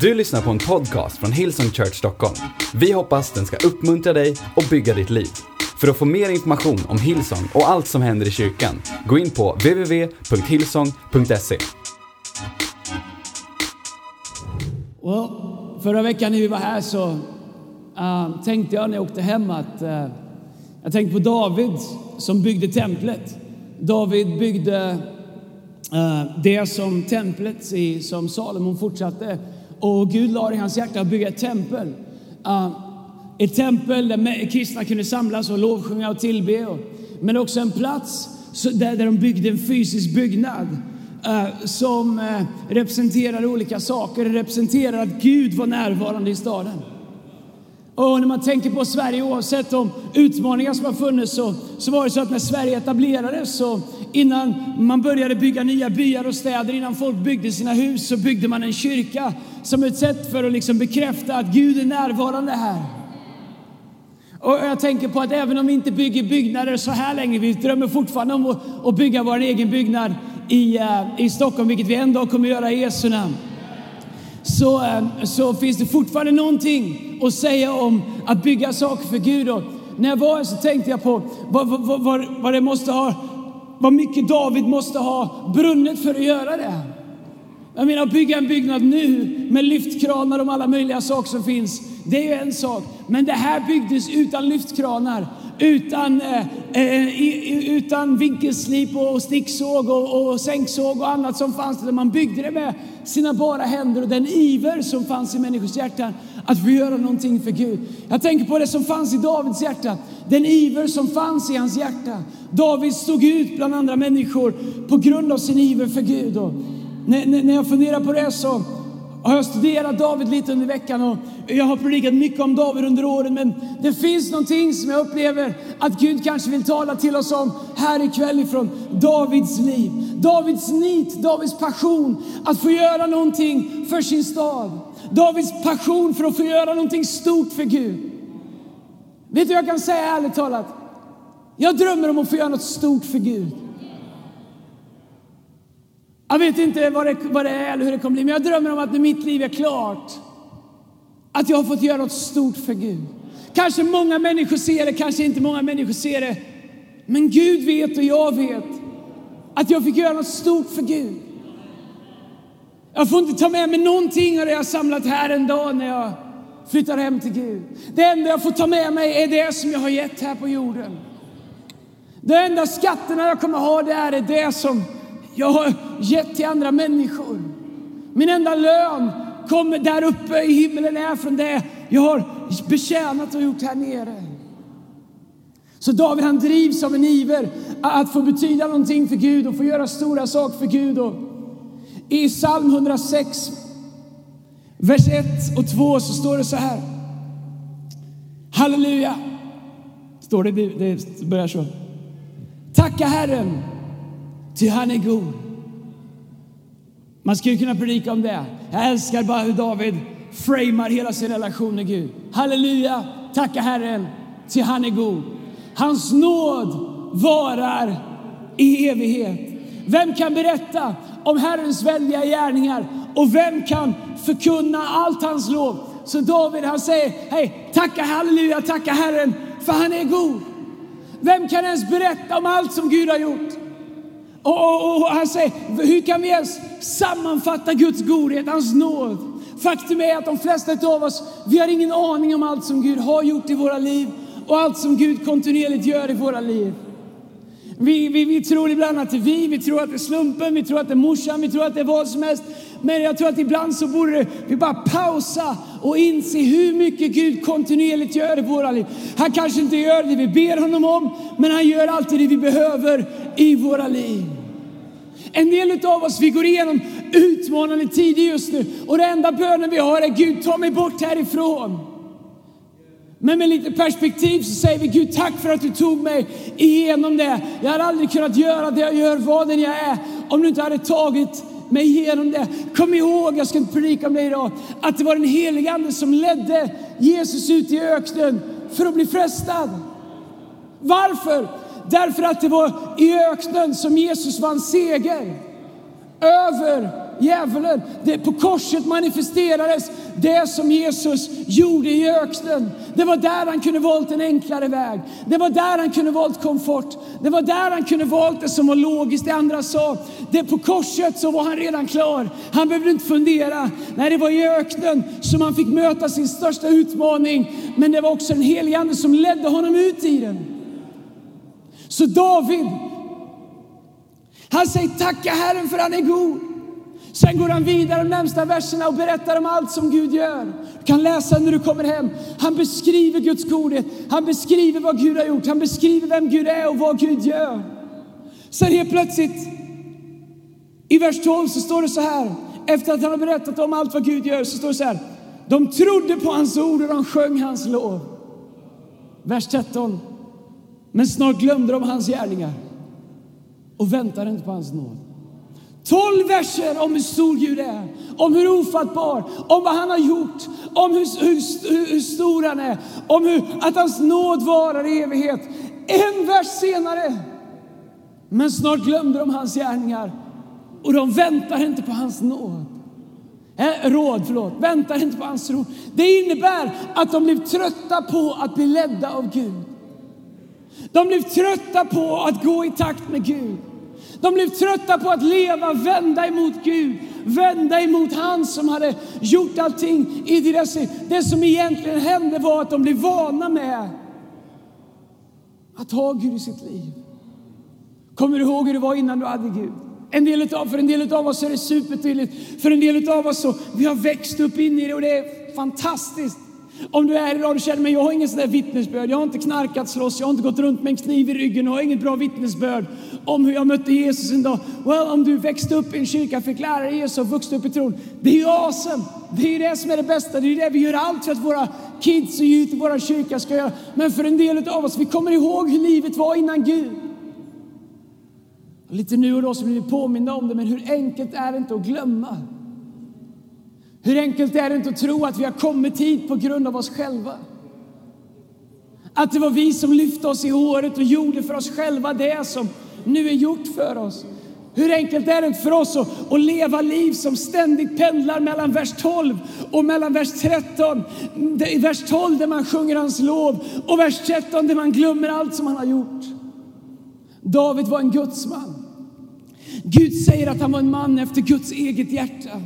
Du lyssnar på en podcast från Hillsong Church Stockholm. Vi hoppas den ska uppmuntra dig och bygga ditt liv. För att få mer information om Hillsong och allt som händer i kyrkan, gå in på www.hillsong.se. Well, förra veckan när vi var här så uh, tänkte jag när jag åkte hem att uh, jag tänkte på David som byggde templet. David byggde uh, det som templet i, som Salomon fortsatte och Gud lade i hans hjärta att bygga ett tempel. Uh, ett tempel där kristna kunde samlas och lovsjunga och tillbe. Och, men också en plats där, där de byggde en fysisk byggnad uh, som uh, representerar olika saker. Det representerar att Gud var närvarande i staden. Och när man tänker på Sverige, oavsett de utmaningar som har funnits, så, så var det så att när Sverige etablerades, så innan man började bygga nya byar och städer, innan folk byggde sina hus, så byggde man en kyrka som ett sätt för att liksom bekräfta att Gud är närvarande här. Och jag tänker på att även om vi inte bygger byggnader så här länge, vi drömmer fortfarande om att, att bygga vår egen byggnad i, uh, i Stockholm, vilket vi en dag kommer att göra i Jesu namn. Så, uh, så finns det fortfarande någonting att säga om att bygga saker för Gud. Och när jag var här så tänkte jag på vad, vad, vad, vad det måste ha, vad mycket David måste ha brunnit för att göra det. Jag menar, att bygga en byggnad nu med lyftkranar och alla möjliga saker som finns, det är ju en sak. Men det här byggdes utan lyftkranar, utan, eh, eh, utan vinkelslip och sticksåg och, och sänksåg och annat som fanns där. Man byggde det med sina bara händer och den iver som fanns i människors hjärtan att få göra någonting för Gud. Jag tänker på det som fanns i Davids hjärta, den iver som fanns i hans hjärta. David stod ut bland andra människor på grund av sin iver för Gud. Och när, när jag funderar på det så har jag studerat David lite under veckan och jag har predikat mycket om David under åren. Men det finns någonting som jag upplever att Gud kanske vill tala till oss om här ikväll ifrån Davids liv. Davids nit, Davids passion att få göra någonting för sin stad. Davids passion för att få göra någonting stort för Gud. Vet du jag kan säga ärligt talat? Jag drömmer om att få göra något stort för Gud. Jag vet inte vad det, vad det är eller hur det kommer bli, men jag drömmer om att när mitt liv är klart, att jag har fått göra något stort för Gud. Kanske många människor ser det, kanske inte många människor ser det. Men Gud vet och jag vet att jag fick göra något stort för Gud. Jag får inte ta med mig någonting av det jag samlat här en dag när jag flyttar hem till Gud. Det enda jag får ta med mig är det som jag har gett här på jorden. De enda skatterna jag kommer ha det är det som jag har gett till andra människor. Min enda lön kommer där uppe i himlen är från det jag har betjänat och gjort här nere. Så David han drivs av en iver att få betyda någonting för Gud och få göra stora saker för Gud. Och i psalm 106, vers 1 och 2 så står det så här. Halleluja! Står det, det börjar så. Tacka Herren Ty han är god. Man skulle kunna predika om det. Jag älskar bara hur David framar hela sin relation med Gud. Halleluja, tacka Herren, ty han är god. Hans nåd varar i evighet. Vem kan berätta om Herrens väldiga gärningar och vem kan förkunna allt hans lov? Så David han säger, hej, tacka halleluja, tacka Herren, för han är god. Vem kan ens berätta om allt som Gud har gjort? Och, och, och, han säger, hur kan vi ens sammanfatta Guds godhet, hans nåd? Faktum är att de flesta av oss, vi har ingen aning om allt som Gud har gjort i våra liv och allt som Gud kontinuerligt gör i våra liv. Vi, vi, vi tror ibland att det är vi, vi tror att det är slumpen, vi tror att det är morsan, vi tror att det är vad som helst. Men jag tror att ibland så borde vi bara pausa och inse hur mycket Gud kontinuerligt gör i våra liv. Han kanske inte gör det vi ber honom om, men han gör alltid det vi behöver i våra liv. En del av oss, vi går igenom utmanande tider just nu och den enda bönen vi har är Gud, ta mig bort härifrån. Men med lite perspektiv så säger vi Gud tack för att du tog mig igenom det. Jag hade aldrig kunnat göra det jag gör, vad den jag är, om du inte hade tagit mig igenom det. Kom ihåg, jag ska inte predika om det idag, att det var den helige Ande som ledde Jesus ut i öknen för att bli frestad. Varför? Därför att det var i öknen som Jesus vann seger över djävulen. Det, på korset manifesterades det som Jesus gjorde i öknen. Det var där han kunde valt en enklare väg. Det var där han kunde valt komfort. Det var där han kunde valt det som var logiskt. Det andra sa, det på korset så var han redan klar. Han behövde inte fundera. Nej, det var i öknen som han fick möta sin största utmaning. Men det var också den helige ande som ledde honom ut i den. Så David, han säger tacka Herren för han är god. Sen går han vidare de närmsta verserna och berättar om allt som Gud gör. Du kan läsa när du kommer hem. Han beskriver Guds godhet. Han beskriver vad Gud har gjort. Han beskriver vem Gud är och vad Gud gör. Sen helt plötsligt i vers 12 så står det så här. Efter att han har berättat om allt vad Gud gör så står det så här. De trodde på hans ord och de sjöng hans lov. Vers 13. Men snart glömde de hans gärningar och väntade inte på hans nåd. Tolv verser om hur stor Gud är, om hur ofattbar, om vad han har gjort, om hur, hur, hur stor han är, om hur, att hans nåd varar i evighet. En vers senare, men snart glömde de hans gärningar och de väntar inte på hans nåd. Eh, råd, förlåt. Väntar inte på hans råd. Det innebär att de blev trötta på att bli ledda av Gud. De blev trötta på att gå i takt med Gud. De blev trötta på att leva, vända emot Gud, vända emot han som hade gjort allting i deras liv. Det som egentligen hände var att de blev vana med att ha Gud i sitt liv. Kommer du ihåg hur det var innan du hade Gud? En del av, för en del av oss är det supertydligt. För en del av oss så vi har växt upp in i det och det är fantastiskt. Om du är idag och känner mig, jag har ingen sån där vittnesbörd, jag har inte knarkat, slåss, jag har inte gått runt med en kniv i ryggen och har inget bra vittnesbörd om hur jag mötte Jesus en dag. Well, om du växte upp i en kyrka, fick lära dig Jesus och vuxit upp i tron, det är ju awesome. Det är ju det som är det bästa, det är ju det vi gör allt för att våra kids och youth i våra kyrka ska göra. Men för en del av oss, vi kommer ihåg hur livet var innan Gud. Och lite nu och då så blir vi påminna om det, men hur enkelt är det inte att glömma? Hur enkelt är det inte att tro att vi har kommit hit på grund av oss själva? Att det var vi som lyfte oss i håret och gjorde för oss själva det som nu är gjort för oss. Hur enkelt är det inte för oss att, att, leva liv som ständigt pendlar mellan vers 12 och mellan vers 13. I vers 12 där man sjunger hans lov och vers 13 där man glömmer allt som han har gjort. David var en gudsman. Gud säger att han var en man efter Guds eget hjärta.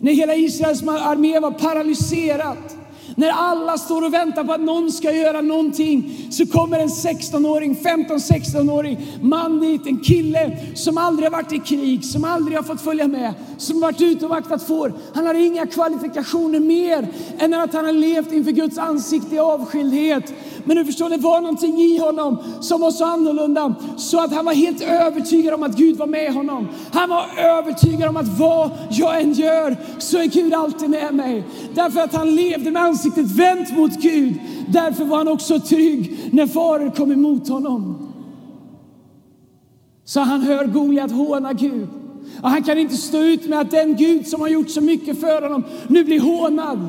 När hela Israels armé var paralyserat, när alla står och väntar på att någon ska göra någonting, så kommer en 16-åring, 15-16-åring man dit, en kille som aldrig har varit i krig, som aldrig har fått följa med, som varit ute och vaktat får. Han har inga kvalifikationer mer än att han har levt inför Guds ansikte i avskildhet. Men du förstår, det var någonting i honom som var så annorlunda så att han var helt övertygad om att Gud var med honom. Han var övertygad om att vad jag än gör så är Gud alltid med mig. Därför att han levde med ansiktet vänt mot Gud. Därför var han också trygg när faror kom emot honom. Så han hör Goliat håna Gud. Och han kan inte stå ut med att den Gud som har gjort så mycket för honom nu blir hånad.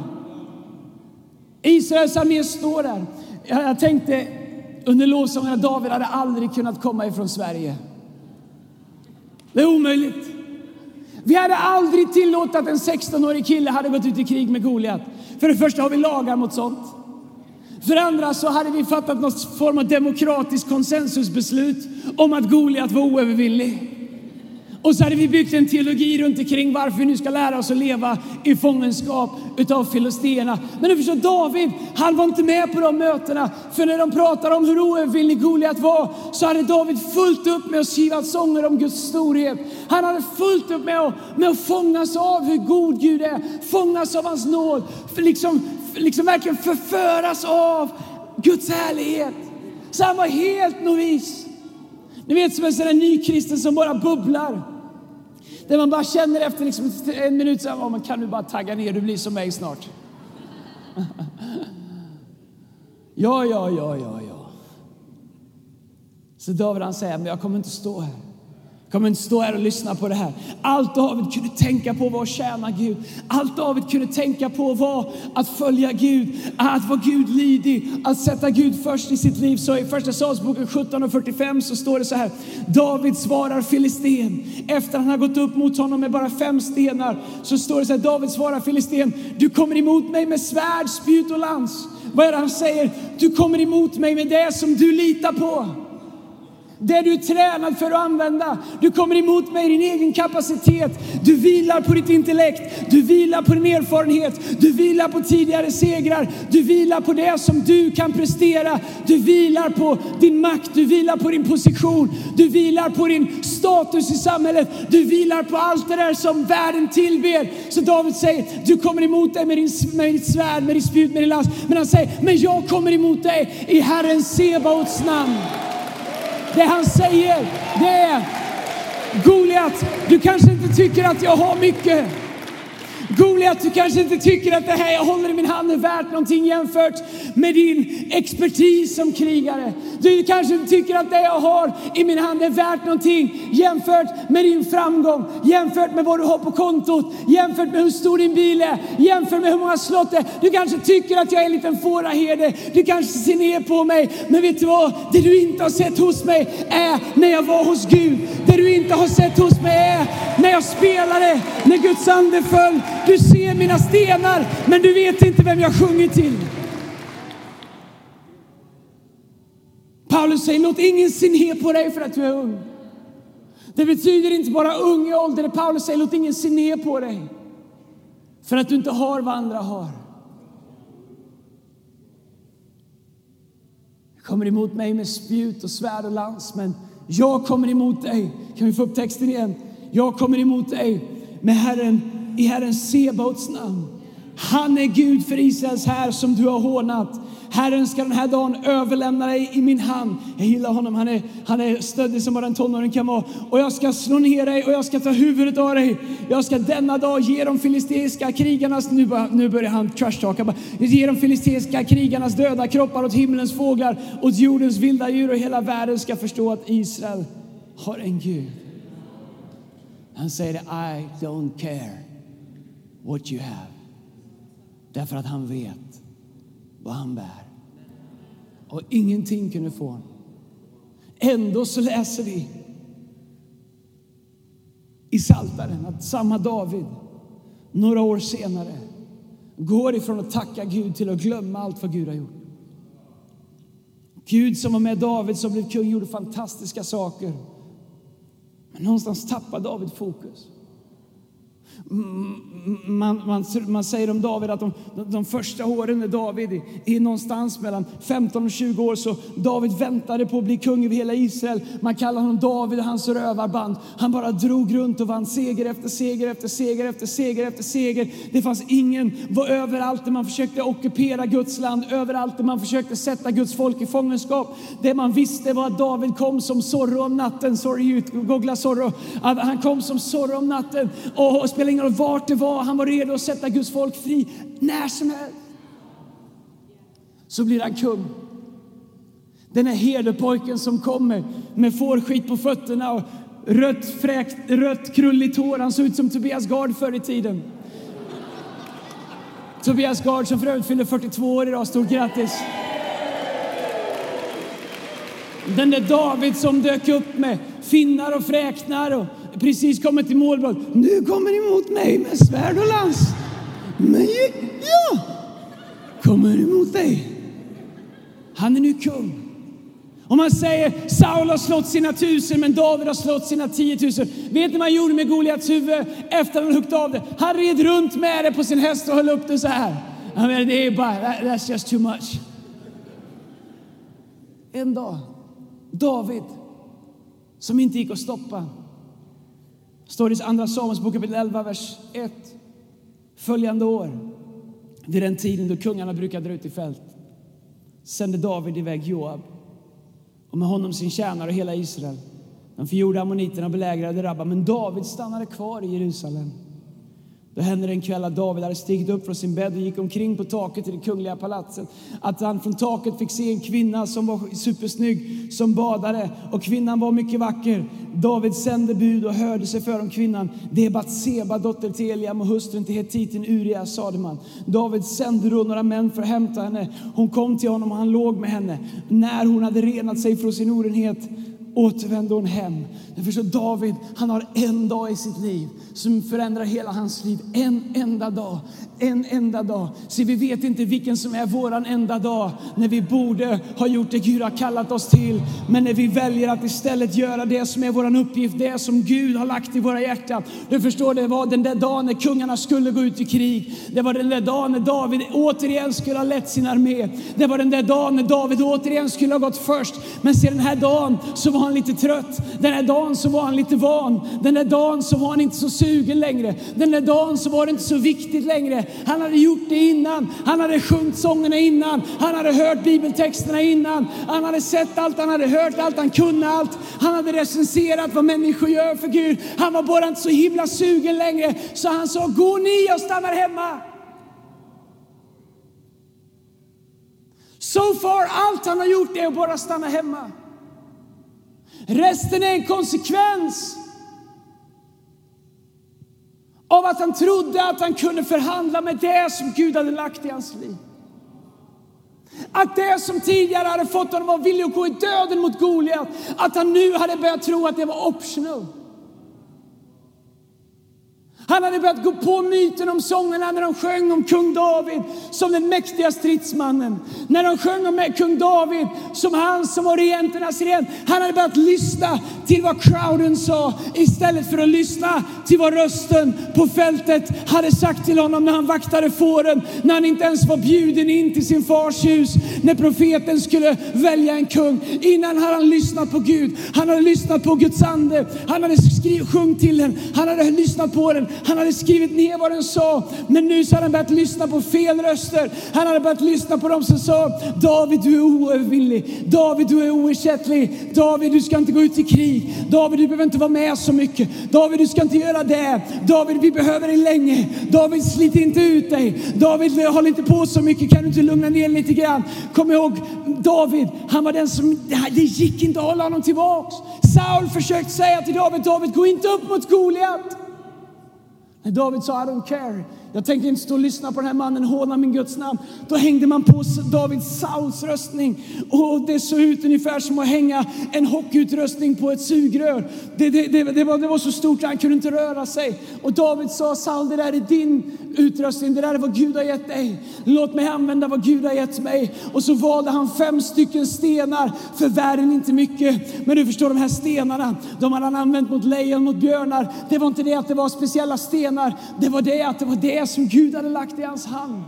Israels armé står där. Jag tänkte under lovsången att David hade aldrig kunnat komma ifrån Sverige. Det är omöjligt. Vi hade aldrig tillåtit att en 16-årig kille hade gått ut i krig med Goliat. För det första har vi lagar mot sånt. För det andra så hade vi fattat någon form av demokratiskt konsensusbeslut om att Goliat var oövervinnlig. Och så hade vi byggt en teologi runt omkring varför vi nu ska lära oss att leva i fångenskap utav filisterna. Men du förstår, David, han var inte med på de mötena. För när de pratade om hur oövervinnlig Goliat var så hade David fullt upp med att skriva sånger om Guds storhet. Han hade fullt upp med att, med att fångas av hur god Gud är, fångas av hans nåd, för liksom, liksom verkligen förföras av Guds härlighet. Så han var helt novis. Ni vet som en sån där nykristen som bara bubblar. Där man bara känner efter liksom en minut så här, oh, man kan du bara tagga ner, du blir som mig snart. ja, ja, ja, ja, ja. Så David han säger, men jag kommer inte stå här kommer inte stå här och lyssna på det här. Allt David kunde tänka på var att tjäna Gud. Allt David kunde tänka på var att följa Gud, att vara Gud lydig, att sätta Gud först i sitt liv. Så i första Samuelsboken 17 och 45 så står det så här. David svarar Filisten efter att han har gått upp mot honom med bara fem stenar. Så står det så här, David svarar Filisten, du kommer emot mig med svärd, spjut och lans. Vad är det han säger? Du kommer emot mig med det som du litar på. Det du är tränad för att använda. Du kommer emot mig i din egen kapacitet. Du vilar på ditt intellekt. Du vilar på din erfarenhet. Du vilar på tidigare segrar. Du vilar på det som du kan prestera. Du vilar på din makt. Du vilar på din position. Du vilar på din status i samhället. Du vilar på allt det där som världen tillber. Så David säger, du kommer emot dig med, din, med ditt svärd, med ditt spjut, med din last. Men han säger, men jag kommer emot dig i Herren Sebaots namn. Det han säger, det är Goliat, du kanske inte tycker att jag har mycket. Goliat, du kanske inte tycker att det här jag håller i min hand är värt någonting jämfört med din expertis som krigare. Du kanske inte tycker att det jag har i min hand är värt någonting jämfört med din framgång, jämfört med vad du har på kontot, jämfört med hur stor din bil är, jämfört med hur många slott det är. Du kanske tycker att jag är en liten fåraherde. Du kanske ser ner på mig. Men vet du vad? Det du inte har sett hos mig är när jag var hos Gud. Det du inte har sett hos mig är när jag spelade, när Guds ande föll. Du ser mina stenar, men du vet inte vem jag sjunger till. Paulus säger, låt ingen se ner på dig för att du är ung. Det betyder inte bara ung i ålder. Paulus säger, låt ingen se ner på dig för att du inte har vad andra har. Du kommer emot mig med spjut och svärd och lans, men jag kommer emot dig. Kan vi få upp texten igen? Jag kommer emot dig med Herren i Herren Sebaots namn. Han är Gud för Israels här som du har hånat. Herren ska den här dagen överlämna dig i min hand. Jag gillar honom, han är, han är stöddig som bara en tonåring kan vara. Och jag ska slå ner dig och jag ska ta huvudet av dig. Jag ska denna dag ge de filisteiska krigarnas, nu, bara, nu börjar han trashtalka, ge de filisteiska krigarnas döda kroppar åt himlens fåglar, åt jordens vilda djur och hela världen ska förstå att Israel har en Gud. Han säger I don't care what you have. Därför att han vet vad han bär. Och ingenting kunde få honom. Ändå så läser vi i Saltaren att samma David några år senare går ifrån att tacka Gud till att glömma allt vad Gud har gjort. Gud som var med David som blev kung gjorde fantastiska saker. Men någonstans tappar David fokus. Man, man, man, säger om David att de, de första åren med David i någonstans mellan 15 och 20 år så David väntade på att bli kung över hela Israel. Man kallar honom David och hans rövarband. Han bara drog runt och vann seger efter seger efter seger efter seger efter seger. Det fanns ingen, var överallt där man försökte ockupera Guds land, överallt där man försökte sätta Guds folk i fångenskap. Det man visste var att David kom som Zorro om natten. Sorry, googla sorro. Han kom som Zorro om natten och, spelade ingen roll vart det var. Han var redo att sätta Guds folk fri när som helst. Så blir han kung. Den här herdepojken som kommer med fårskit på fötterna och rött, fräkt, rött krulligt hår. Han såg ut som Tobias Gard förr i tiden. Tobias Gard som för övrigt fyller 42 år idag. Stort grattis! Den där David som dök upp med finnar och fräknar och precis kommit till målbrott. Nu kommer ni mot mig med svärd och lans. Men jag kommer emot dig. Han är nu kung. Om man säger Saul har slått sina tusen men David har slått sina tiotusen. Vet ni vad han gjorde med Goliats huvud efter att han huggit av det? Han red runt med det på sin häst och höll upp det så här. I mean, det är bara, that's just too much. En dag, David, som inte gick att stoppa, står det i Andra Samuelsbok kapitel 11, vers 1. Följande år, vid den tiden då kungarna brukade dra ut i fält, sände David iväg Joab och med honom sin tjänare och hela Israel. De förgjorde ammoniterna och belägrade Rabba, men David stannade kvar i Jerusalem. Då hände det en kväll att David hade stigit upp från sin bädd och gick omkring på taket i det kungliga palatset. Att han från taket fick se en kvinna som var supersnygg som badade och kvinnan var mycket vacker. David sände bud och hörde sig för om kvinnan. Det är Batseba, dotter till Eliam och hustrun till hetiten Uria, sade man. David sände då några män för att hämta henne. Hon kom till honom och han låg med henne. När hon hade renat sig från sin orenhet återvände hon hem. Därför så David, han har en dag i sitt liv som förändrar hela hans liv. En enda dag. En enda dag. Se, vi vet inte vilken som är våran enda dag när vi borde ha gjort det Gud har kallat oss till. Men när vi väljer att istället göra det som är våran uppgift, det som Gud har lagt i våra hjärtan. Du förstår, det var den där dagen när kungarna skulle gå ut i krig. Det var den där dagen när David återigen skulle ha lett sin armé. Det var den där dagen när David återigen skulle ha gått först. Men se den här dagen så var han lite trött. Den här dagen så var han lite van. Den här dagen så var han inte så sugen sugen längre. Den där dagen så var det inte så viktigt längre. Han hade gjort det innan. Han hade sjungit sångerna innan. Han hade hört bibeltexterna innan. Han hade sett allt, han hade hört allt, han kunde allt. Han hade recenserat vad människor gör för Gud. Han var bara inte så himla sugen längre. Så han sa, gå ni och stannar hemma. So far, allt han har gjort är att bara stanna hemma. Resten är en konsekvens av att han trodde att han kunde förhandla med det som Gud hade lagt i hans liv. Att det som tidigare hade fått honom att vara villig att gå i döden mot Goliat, att han nu hade börjat tro att det var optional. Han hade börjat gå på myten om sångerna när de sjöng om kung David som den mäktiga stridsmannen. När de sjöng om kung David som han som var regenternas regent. Han hade börjat lyssna till vad crowden sa istället för att lyssna till vad rösten på fältet hade sagt till honom när han vaktade fåren. När han inte ens var bjuden in till sin fars hus. När profeten skulle välja en kung. Innan hade han lyssnat på Gud. Han hade lyssnat på Guds ande. Han hade sjungit till den. Han hade lyssnat på den. Han hade skrivit ner vad den sa. Men nu så hade han börjat lyssna på fel röster. Han hade börjat lyssna på dem som sa David du är oövervinnlig. David du är oersättlig. David du ska inte gå ut i krig. David du behöver inte vara med så mycket. David du ska inte göra det. David vi behöver dig länge. David slit inte ut dig. David håll inte på så mycket. Kan du inte lugna ner lite grann? Kom ihåg David, han var den som, det gick inte att hålla honom tillbaks. Saul försökte säga till David, David gå inte upp mot Goliat. När David sa I don't care, jag tänker inte stå och lyssna på den här mannen håna min Guds namn. Då hängde man på Davids Sauls röstning och det såg ut ungefär som att hänga en hockeyutrustning på ett sugrör. Det, det, det, det, var, det var så stort att han kunde inte röra sig. Och David sa Saul, det där är din utrustning, det där är vad Gud har gett dig. Låt mig använda vad Gud har gett mig. Och så valde han fem stycken stenar, för världen inte mycket. Men du förstår, de här stenarna, de hade han använt mot lejon, mot björnar. Det var inte det att det var speciella stenar, det var det att det var det det som Gud hade lagt i hans hand.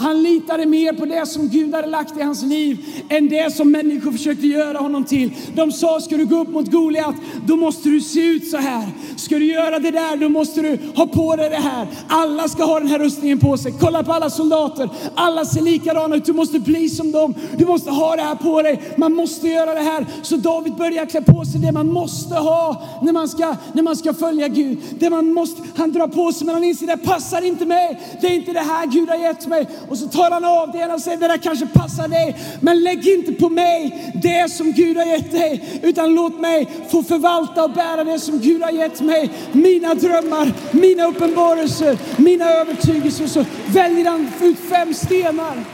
Han litade mer på det som Gud hade lagt i hans liv än det som människor försökte göra honom till. De sa, ska du gå upp mot Goliat, då måste du se ut så här. Ska du göra det där, då måste du ha på dig det här. Alla ska ha den här rustningen på sig. Kolla på alla soldater. Alla ser likadana ut. Du måste bli som dem. Du måste ha det här på dig. Man måste göra det här. Så David börjar klä på sig det man måste ha när man ska, när man ska följa Gud. Det man måste, han drar på sig men han inser det passar inte mig. Det är inte det här Gud har gett mig. Och så tar han av det och säger det där kanske passar dig. Men lägg inte på mig det som Gud har gett dig. Utan låt mig få förvalta och bära det som Gud har gett mig. Mina drömmar, mina uppenbarelser, mina övertygelser. Så väljer han ut fem stenar.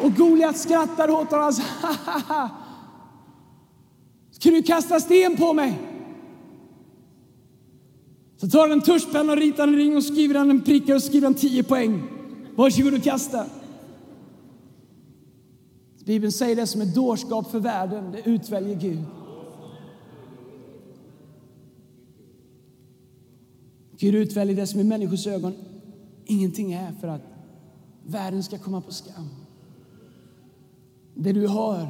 Och Goliat skrattar åt honom. Alltså, Ska du kasta sten på mig? Så tar han en tuschpenna och ritar en ring och skriver han en pricka och skriver han tio poäng. Varsågod och kasta. Bibeln säger det som är dårskap för världen, det utväljer Gud. Gud utväljer det som i människors ögon ingenting är för att världen ska komma på skam. Det du har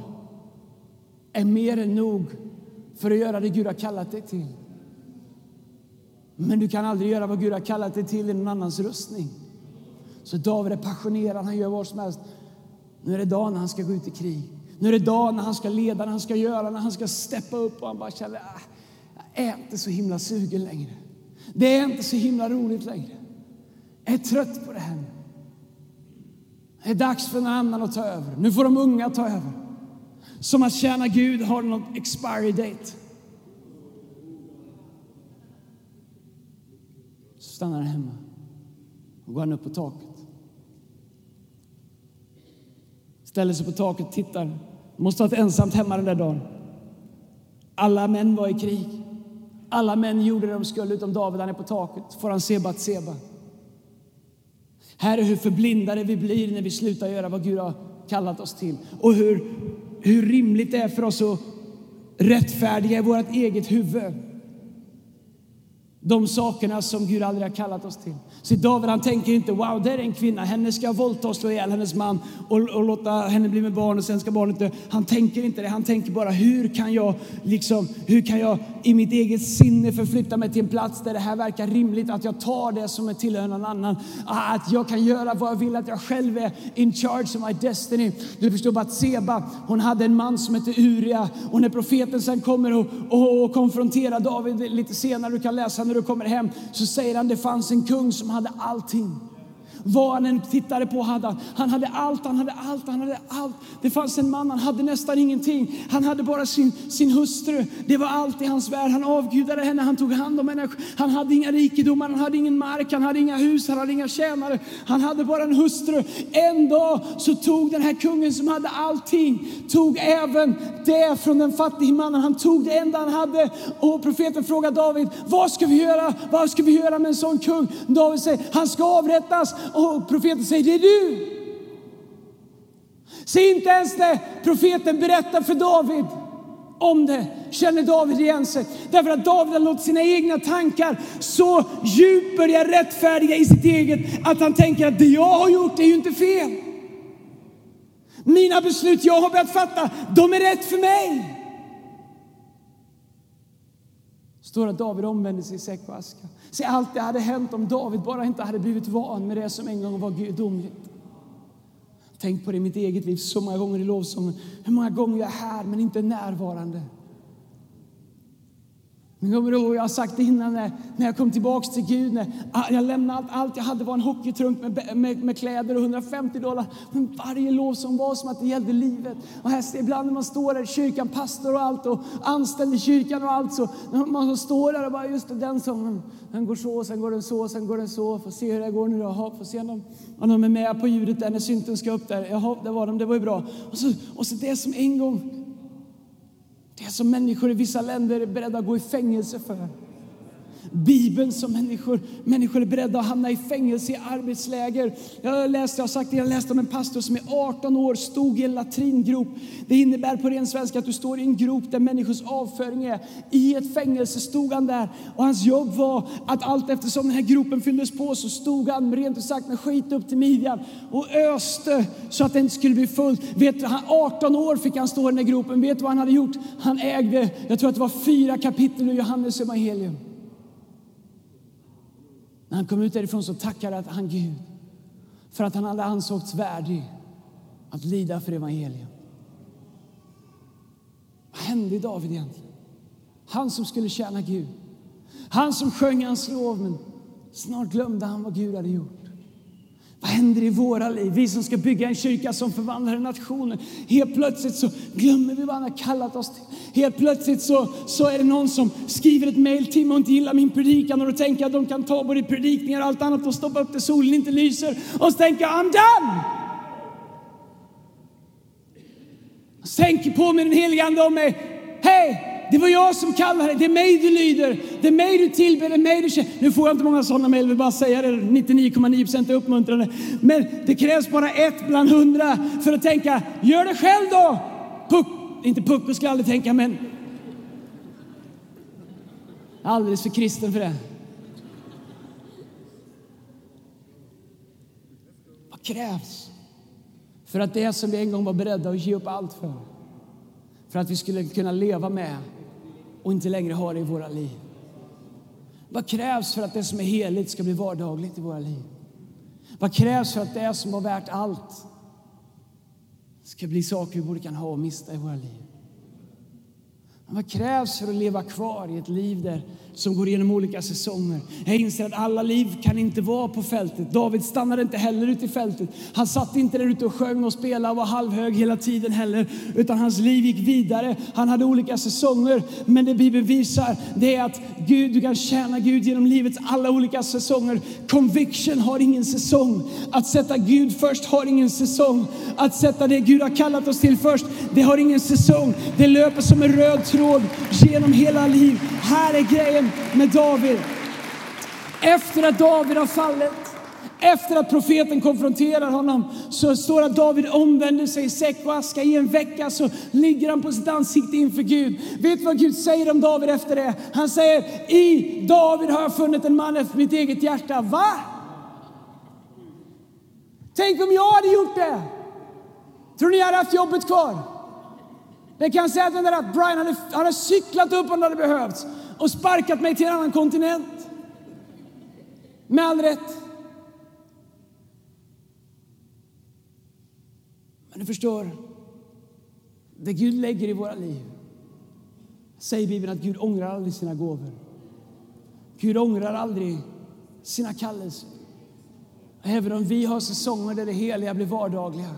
är mer än nog för att göra det Gud har kallat dig till. Men du kan aldrig göra vad Gud har kallat dig till i någon annans rustning. Så David är passionerad, han gör vad som helst. Nu är det dagen när han ska gå ut i krig. Nu är det dagen när han ska leda, när han ska göra, när han ska steppa upp och han bara känner, ah, jag är inte så himla sugen längre. Det är inte så himla roligt längre. Jag är trött på det här. Det är dags för någon annan att ta över. Nu får de unga ta över. Som att tjäna Gud har något expiry date. Så stannar han hemma och går han upp på taket. Ställer sig på taket, och tittar. Måste ha varit ensamt hemma den där dagen. Alla män var i krig. Alla män gjorde det de skulle utom David, han är på taket. Får han se Batseba. Här är hur förblindade vi blir när vi slutar göra vad Gud har kallat oss till. Och hur, hur rimligt det är för oss att rättfärdiga i vårt eget huvud de sakerna som Gud aldrig har kallat oss till. Så David han tänker inte wow, där är en kvinna, henne ska jag våldta och slå ihjäl hennes man och, och, låta henne bli med barn och sen ska barnet dö. Han tänker inte det, han tänker bara hur kan jag liksom, hur kan jag i mitt eget sinne förflytta mig till en plats där det här verkar rimligt, att jag tar det som är tillhör någon annan. Ah, att jag kan göra vad jag vill, att jag själv är in charge of my destiny. Du förstår bara att Seba, hon hade en man som hette Uria och när profeten sen kommer och, och, och konfronterar David lite senare, du kan läsa när du kommer hem, så säger han det fanns en kung som hade allting. Vad han än tittade på hade han. Han hade allt, han hade allt, han hade allt. Det fanns en man, han hade nästan ingenting. Han hade bara sin, sin hustru. Det var allt i hans värld. Han avgudade henne, han tog hand om henne. Han hade inga rikedomar, han hade ingen mark, han hade inga hus, han hade inga tjänare. Han hade bara en hustru. En dag så tog den här kungen som hade allting, tog även det från den fattige mannen. Han tog det enda han hade. Och profeten frågade David, vad ska vi göra? Vad ska vi göra med en sån kung? David säger, han ska avrättas. Och profeten säger, det är du. Se inte ens när profeten berättar för David om det känner David igen sig. Därför att David har låtit sina egna tankar så djupt börja rättfärdiga i sitt eget att han tänker att det jag har gjort är ju inte fel. Mina beslut jag har börjat fatta, de är rätt för mig. Står att David omvände sig i säck och aska. Se, allt det hade hänt om David bara inte hade blivit van med det som en gång var gudomligt. Tänk på det i mitt eget liv så många gånger i lovsången. Hur många gånger jag är här men inte närvarande. Men kommer du ihåg, jag har sagt det innan när, när jag kom tillbaks till Gud, när ah, jag lämnade allt, allt jag hade var en hockeytrunk med, med, med, kläder och 150 dollar. Men varje lov som var som att det gällde livet. Och här, ibland när man står där i kyrkan, pastor och allt och anställd i kyrkan och allt så, när man står där och bara just den sången, den går så, sen går den så, sen går den så. Får se hur det går nu då. Jaha, får se om de, om de är med på ljudet där när synten ska upp där. Jaha, det var de, det var ju bra. Och så, och så det som en gång det som människor i vissa länder är beredda att gå i fängelse för. Bibeln som människor, människor är beredda att hamna i fängelse i arbetsläger. Jag läste, jag har sagt det, jag läste om en pastor som i 18 år stod i en latringrop. Det innebär på ren svenska att du står i en grop där människors avföring är. I ett fängelse stod han där och hans jobb var att allt eftersom den här gropen fylldes på så stod han rent ut sagt med skit upp till midjan och öste så att det inte skulle bli fullt. Vet du, 18 år fick han stå i den här gropen. Vet du vad han hade gjort? Han ägde, jag tror att det var fyra kapitel ur Johannes evangelium. När han kom ut därifrån så tackade han Gud för att han hade ansågts värdig att lida för evangelium. Vad hände i David egentligen? Han som skulle tjäna Gud. Han som sjöng hans lov, men snart glömde han vad Gud hade gjort. Vad händer i våra liv? Vi som ska bygga en kyrka som förvandlar nationen. Helt plötsligt så glömmer vi vad han har kallat oss till. Helt plötsligt så, så är det någon som skriver ett mejl till mig och inte gillar min predikan och då tänker jag att de kan ta både predikningar och allt annat och stoppa upp det solen inte lyser. Och så tänker jag I'm done! Sänk på mig den helige Ande om mig. Det var jag som kallade dig. Det är mig du lyder. Det är mig du tillber. Det är mig du känner. Nu får jag inte många sådana mejl, vill bara säga det. 99,9 procent är uppmuntrande. Men det krävs bara ett bland hundra för att tänka, gör det själv då. Puck, inte pucko skulle jag aldrig tänka, men alldeles för kristen för det. Vad krävs för att det som vi en gång var beredda att ge upp allt för, för att vi skulle kunna leva med och inte längre ha det i våra liv? Vad krävs för att det som är heligt ska bli vardagligt i våra liv? Vad krävs för att det som var värt allt ska bli saker vi både kan ha och mista i våra liv? Vad krävs för att leva kvar i ett liv där som går igenom olika säsonger. Jag inser att alla liv kan inte vara på fältet. David stannade inte heller ute i fältet. Han satt inte där ute och sjöng och spelade och var halvhög hela tiden heller. Utan hans liv gick vidare. Han hade olika säsonger. Men det Bibeln visar det är att Gud, du kan tjäna Gud genom livets alla olika säsonger. Conviction har ingen säsong. Att sätta Gud först har ingen säsong. Att sätta det Gud har kallat oss till först, det har ingen säsong. Det löper som en röd tråd genom hela liv. Här är grejen med David. Efter att David har fallit, efter att profeten konfronterar honom, så står det att David omvänder sig i säck och aska. I en vecka så ligger han på sitt ansikte inför Gud. Vet du vad Gud säger om David efter det? Han säger, i David har jag funnit en man efter mitt eget hjärta. Va? Tänk om jag hade gjort det! Tror ni jag hade haft jobbet kvar? Det kan säga att, där att Brian hade, hade cyklat upp om det hade behövts och sparkat mig till en annan kontinent. Med all rätt. Men du förstår, det Gud lägger i våra liv säger Bibeln att Gud ångrar aldrig sina gåvor. Gud ångrar aldrig sina kallelser. Även om vi har säsonger där det heliga blir vardagliga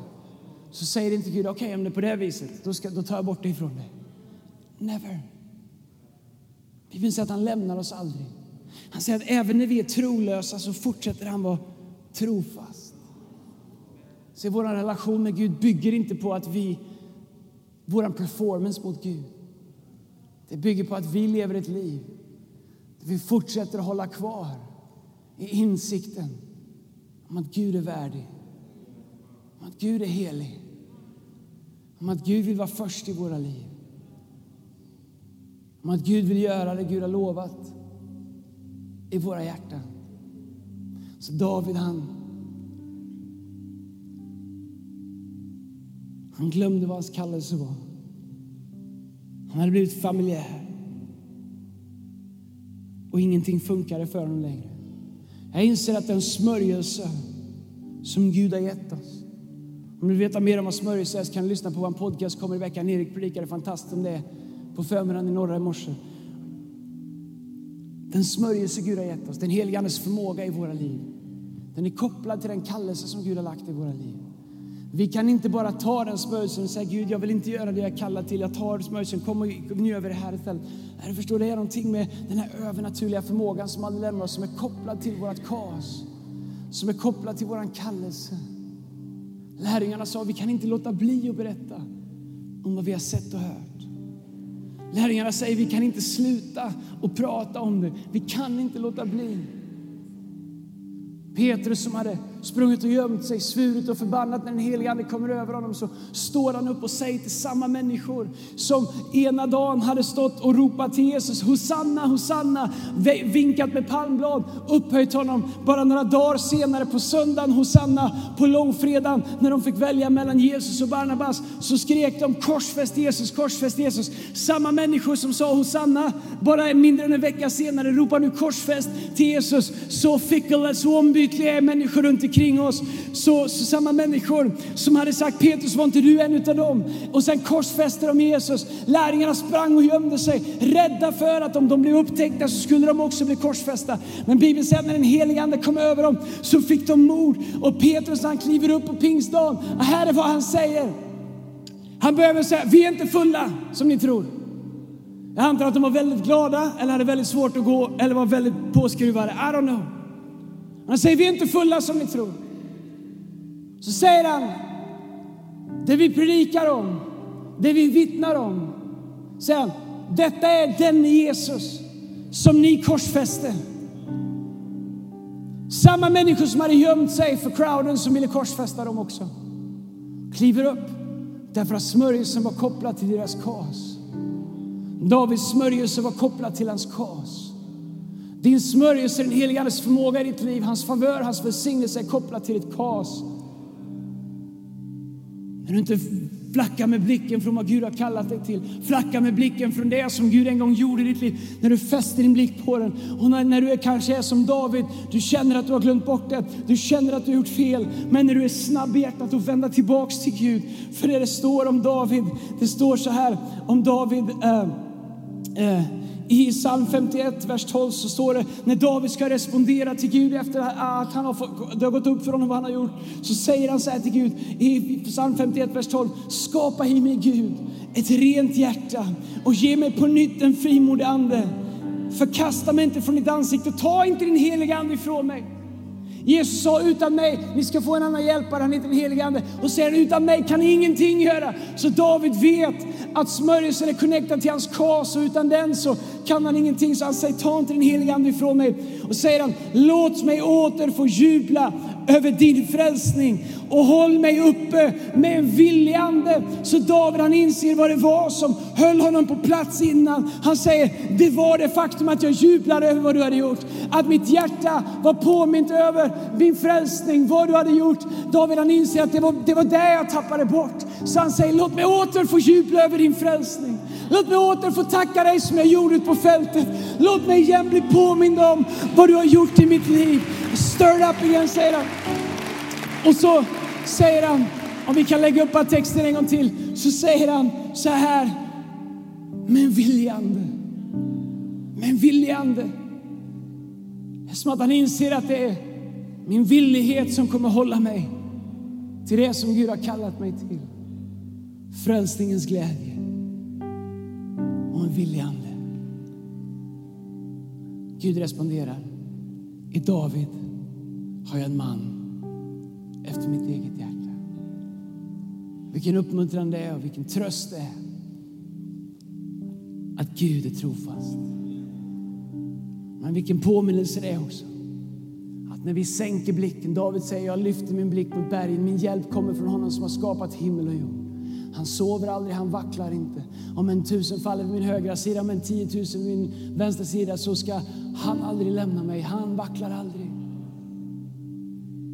så säger inte Gud, okej okay, om det är på det viset, då, ska, då tar jag bort det ifrån dig. Never. Bibeln säger att han lämnar oss aldrig. Han säger att även när vi är trolösa så fortsätter han vara trofast. Så vår relation med Gud bygger inte på att vi, vår performance mot Gud. Det bygger på att vi lever ett liv där vi fortsätter att hålla kvar i insikten om att Gud är värdig, om att Gud är helig, om att Gud vill vara först i våra liv. Om att Gud vill göra det Gud har lovat i våra hjärtan. Så David han, han glömde vad hans kallelse var. Han hade blivit familjär. Och ingenting funkade för honom längre. Jag inser att den smörjelse som Gud har gett oss. Om du vill veta mer om vad smörjelse är så kan du lyssna på vår podcast kommer i veckan. Erik predikade fantastiskt om det på förmiddagen i norra i morse. Den smörjelse Gud har gett oss, den helige Andes förmåga i våra liv. Den är kopplad till den kallelse som Gud har lagt i våra liv. Vi kan inte bara ta den smörjelsen och säga Gud, jag vill inte göra det jag kallar till. Jag tar smörjelsen, kom och gör det här istället. Nej, förstår, det är någonting med den här övernaturliga förmågan som aldrig lämnar oss, som är kopplad till vårt kas. Som är kopplad till våran kallelse. Lärjungarna sa, vi kan inte låta bli att berätta om vad vi har sett och hört. Lärjungarna säger vi kan inte sluta och prata om det. Vi kan inte låta bli. Petrus som hade sprungit och gömt sig, svurit och förbannat när den helige Ande kommer över honom så står han upp och säger till samma människor som ena dagen hade stått och ropat till Jesus Hosanna, Hosanna, vinkat med palmblad, upphöjt honom. Bara några dagar senare på söndagen Hosanna, på långfredagen när de fick välja mellan Jesus och Barnabas så skrek de korsfäst Jesus, korsfäst Jesus. Samma människor som sa Hosanna, bara mindre än en vecka senare ropar nu korsfäst till Jesus. Så fickle, så ombytliga är människor runt omkring oss. Så, så samma människor som hade sagt Petrus var inte du en utav dem? Och sen korsfäste de Jesus. Lärjungarna sprang och gömde sig, rädda för att om de blev upptäckta så skulle de också bli korsfästa. Men Bibeln säger att när den helige Ande kom över dem så fick de mod. Och Petrus han kliver upp på pingstdagen, och här är vad han säger. Han börjar med säga, vi är inte fulla som ni tror. Jag antar att de var väldigt glada eller hade väldigt svårt att gå eller var väldigt påskruvade. I don't know. Han säger, vi är inte fulla som ni tror. Så säger han, det vi predikar om, det vi vittnar om, säger han, detta är den Jesus som ni korsfäste. Samma människor som hade gömt sig för crowden som ville korsfästa dem också. Kliver upp därför att smörjelsen var kopplad till deras kas. Davids smörjelse var kopplad till hans kas. Din smörjelse, den helige Andes förmåga i ditt liv, hans favör, hans välsignelse är kopplad till ditt kas. När du inte flackar med blicken från vad Gud har kallat dig till. Flacka med blicken från det som Gud en gång gjorde i ditt liv. När du fäster din blick på den. Och när, när du är, kanske är som David, du känner att du har glömt bort det. Du känner att du har gjort fel. Men när du är snabb i hjärtat och vända tillbaks till Gud. För det det står om David, det står så här om David. eh, eh, i psalm 51, vers 12 så står det när David ska respondera till Gud efter att han har fått, det har gått upp för honom vad han har gjort. Så säger han så här till Gud i psalm 51, vers 12. Skapa i mig Gud ett rent hjärta och ge mig på nytt en frimodig ande. Förkasta mig inte från ditt ansikte, ta inte din heliga ande ifrån mig. Jesus sa utan mig, ni ska få en annan hjälpare, han heter den helige Ande. Och säger utan mig kan ni ingenting göra. Så David vet att smörjelsen är connectad till hans kas och utan den så kan han ingenting. Så han säger ta inte den helige Ande ifrån mig. Och säger han, låt mig åter få jubla över din frälsning och håll mig uppe med en villig ande. Så David han inser vad det var som höll honom på plats innan. Han säger, det var det faktum att jag jublade över vad du hade gjort. Att mitt hjärta var påmint över min frälsning, vad du hade gjort. David han inser att det var, det var det jag tappade bort. Så han säger, låt mig åter få jubla över din frälsning. Låt mig åter få tacka dig som jag gjorde ut på fältet. Låt mig igen bli påmind om vad du har gjort i mitt liv. Stir up igen, säger han. Och så säger han, om vi kan lägga upp texten en gång till, så säger han så här. Med en villig ande. Med en villig ande. Det är som att han inser att det är min villighet som kommer hålla mig till det som Gud har kallat mig till. Frälsningens glädje och en villig ande. Gud responderar. I David har jag en man efter mitt eget hjärta. Vilken uppmuntran det är och vilken tröst det är att Gud är trofast. Men vilken påminnelse det är också. Att när vi sänker blicken, David säger jag lyfter min blick mot bergen, min hjälp kommer från honom som har skapat himmel och jord. Han sover aldrig, han vacklar inte. Om en tusen faller vid min högra sida, om en tiotusen vid min vänstra sida så ska han aldrig lämna mig. Han vacklar aldrig.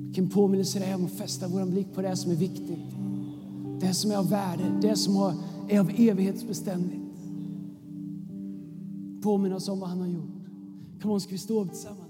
Vilken påminnelse det är om att fästa vår blick på det som är viktigt. Det som är av värde, det som är av evighetsbeständigt. Påminna oss om vad han har gjort. Kom on, ska vi stå upp tillsammans?